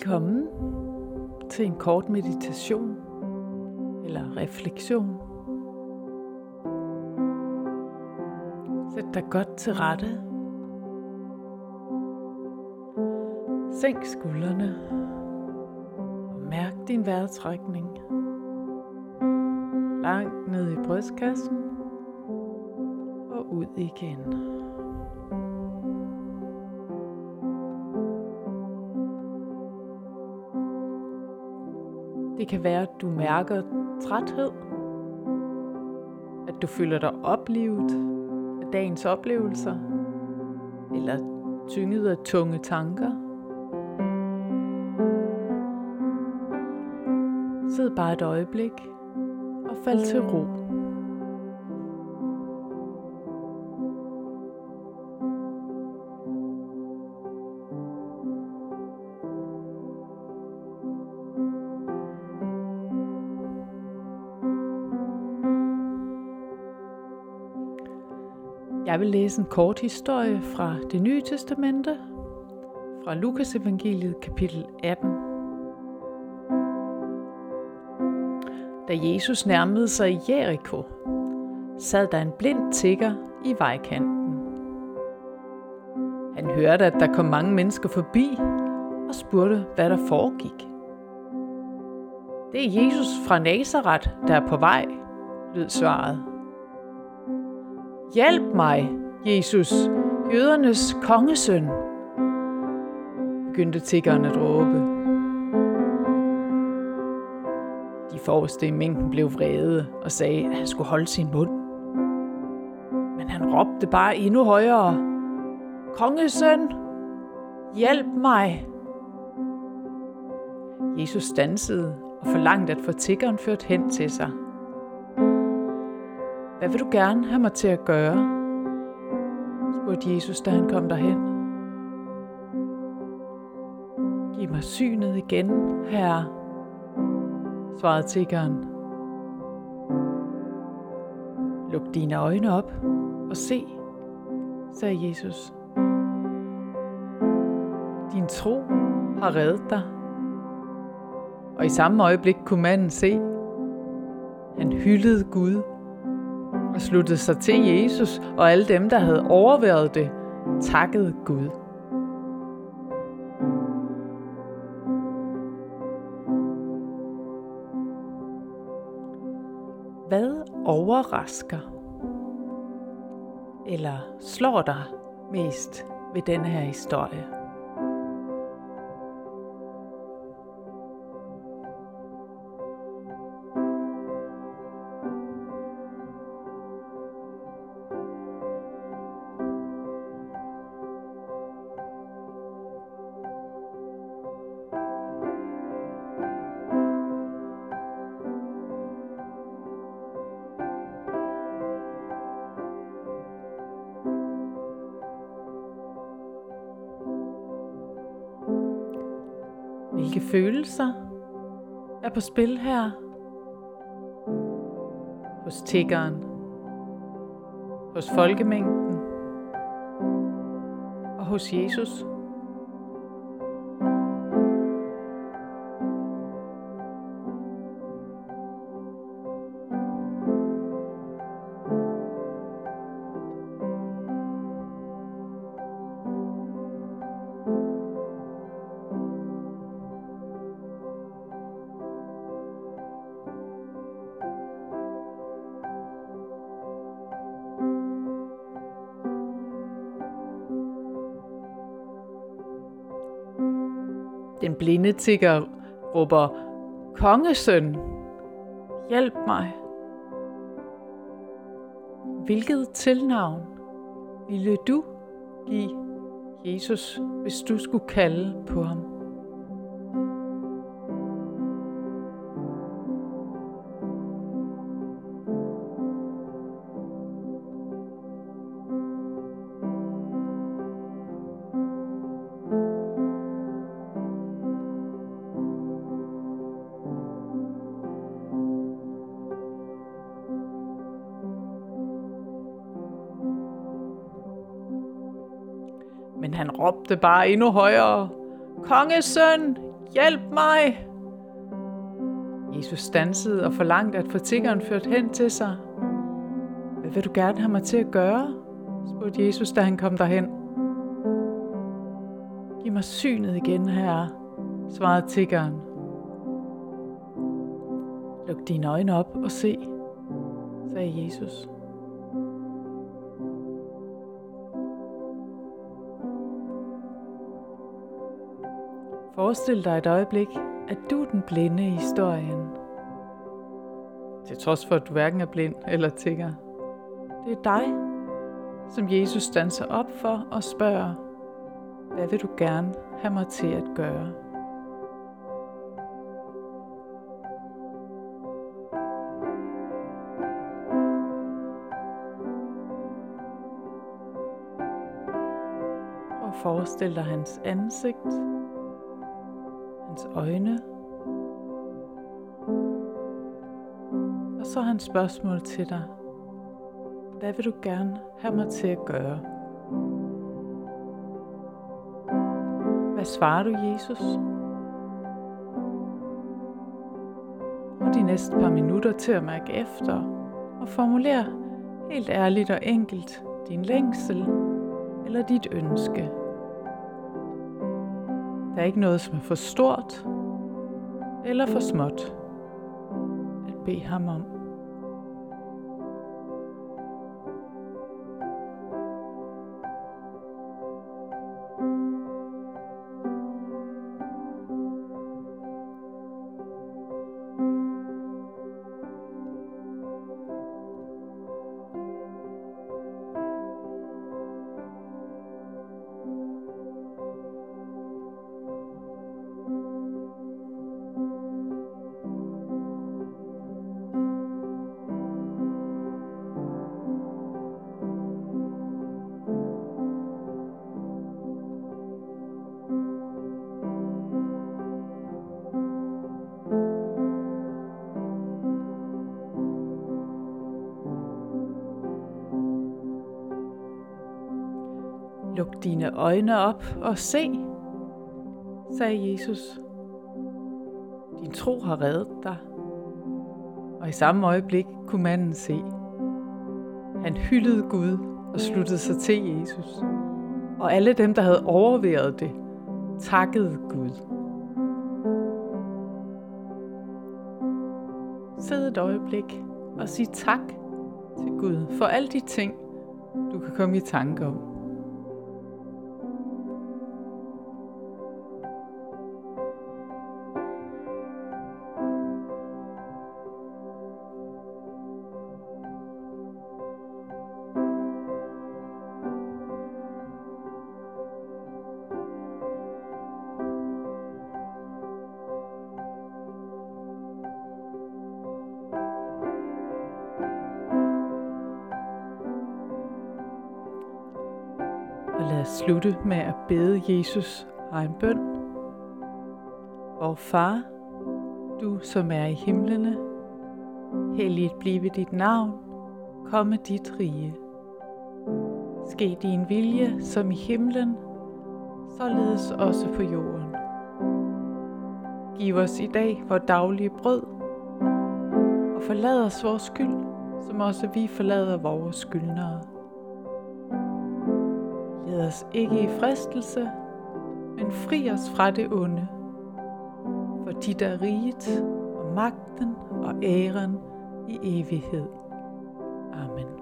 Velkommen til en kort meditation eller refleksion. Sæt dig godt til rette. Sænk skuldrene og mærk din vejrtrækning langt ned i brystkassen og ud igen. Kan være, at du mærker træthed, at du føler dig oplevet af dagens oplevelser, eller tynget af tunge tanker. Sid bare et øjeblik og fald til ro. Jeg vil læse en kort historie fra det nye testamente, fra Lukas evangeliet kapitel 18. Da Jesus nærmede sig Jericho, sad der en blind tigger i vejkanten. Han hørte, at der kom mange mennesker forbi og spurgte, hvad der foregik. Det er Jesus fra Nazareth, der er på vej, lød svaret. Hjælp mig, Jesus, jødernes kongesøn, begyndte tiggeren at råbe. De forreste i mængden blev vrede og sagde, at han skulle holde sin mund. Men han råbte bare endnu højere. Kongesøn, hjælp mig! Jesus stansede og forlangte at få tiggeren ført hen til sig. Hvad vil du gerne have mig til at gøre? spurgte Jesus, da han kom derhen. Giv mig synet igen, herre, svarede tiggeren. Luk dine øjne op og se, sagde Jesus. Din tro har reddet dig. Og i samme øjeblik kunne manden se, han hyldede Gud og sluttede sig til Jesus, og alle dem, der havde overværet det, takkede Gud. Hvad overrasker eller slår dig mest ved denne her historie? Hvilke følelser er på spil her? Hos tiggeren, hos folkemængden og hos Jesus. Den blinde tigger råber, Kongesøn, hjælp mig. Hvilket tilnavn ville du give Jesus, hvis du skulle kalde på ham? Han råbte bare endnu højere. Kongesøn, hjælp mig! Jesus stansede og forlangte at få tiggeren ført hen til sig. Hvad vil du gerne have mig til at gøre? spurgte Jesus, da han kom derhen. Giv mig synet igen, herre, svarede tiggeren. Luk dine øjne op og se, sagde Jesus. Forestil dig et øjeblik, at du er den blinde i historien. Til trods for, at du hverken er blind eller tigger. Det er dig, som Jesus standser op for og spørger, hvad vil du gerne have mig til at gøre? Og forestil dig hans ansigt, hans øjne, og så hans spørgsmål til dig. Hvad vil du gerne have mig til at gøre? Hvad svarer du, Jesus? Brug de næste par minutter til at mærke efter og formulere helt ærligt og enkelt din længsel eller dit ønske. Der er ikke noget, som er for stort eller for småt at bede ham om. Luk dine øjne op og se, sagde Jesus. Din tro har reddet dig. Og i samme øjeblik kunne manden se. Han hyldede Gud og sluttede sig til Jesus. Og alle dem, der havde overværet det, takkede Gud. Sid et øjeblik og sig tak til Gud for alle de ting, du kan komme i tanke om. Og lad os slutte med at bede Jesus egen bøn. Og far, du som er i himlene, helligt blive dit navn, komme dit rige. Ske din vilje som i himlen, således også på jorden. Giv os i dag vores daglige brød, og forlad os vores skyld, som også vi forlader vores skyldnere Led os ikke i fristelse, men fri os fra det onde. For dit er riget og magten og æren i evighed. Amen.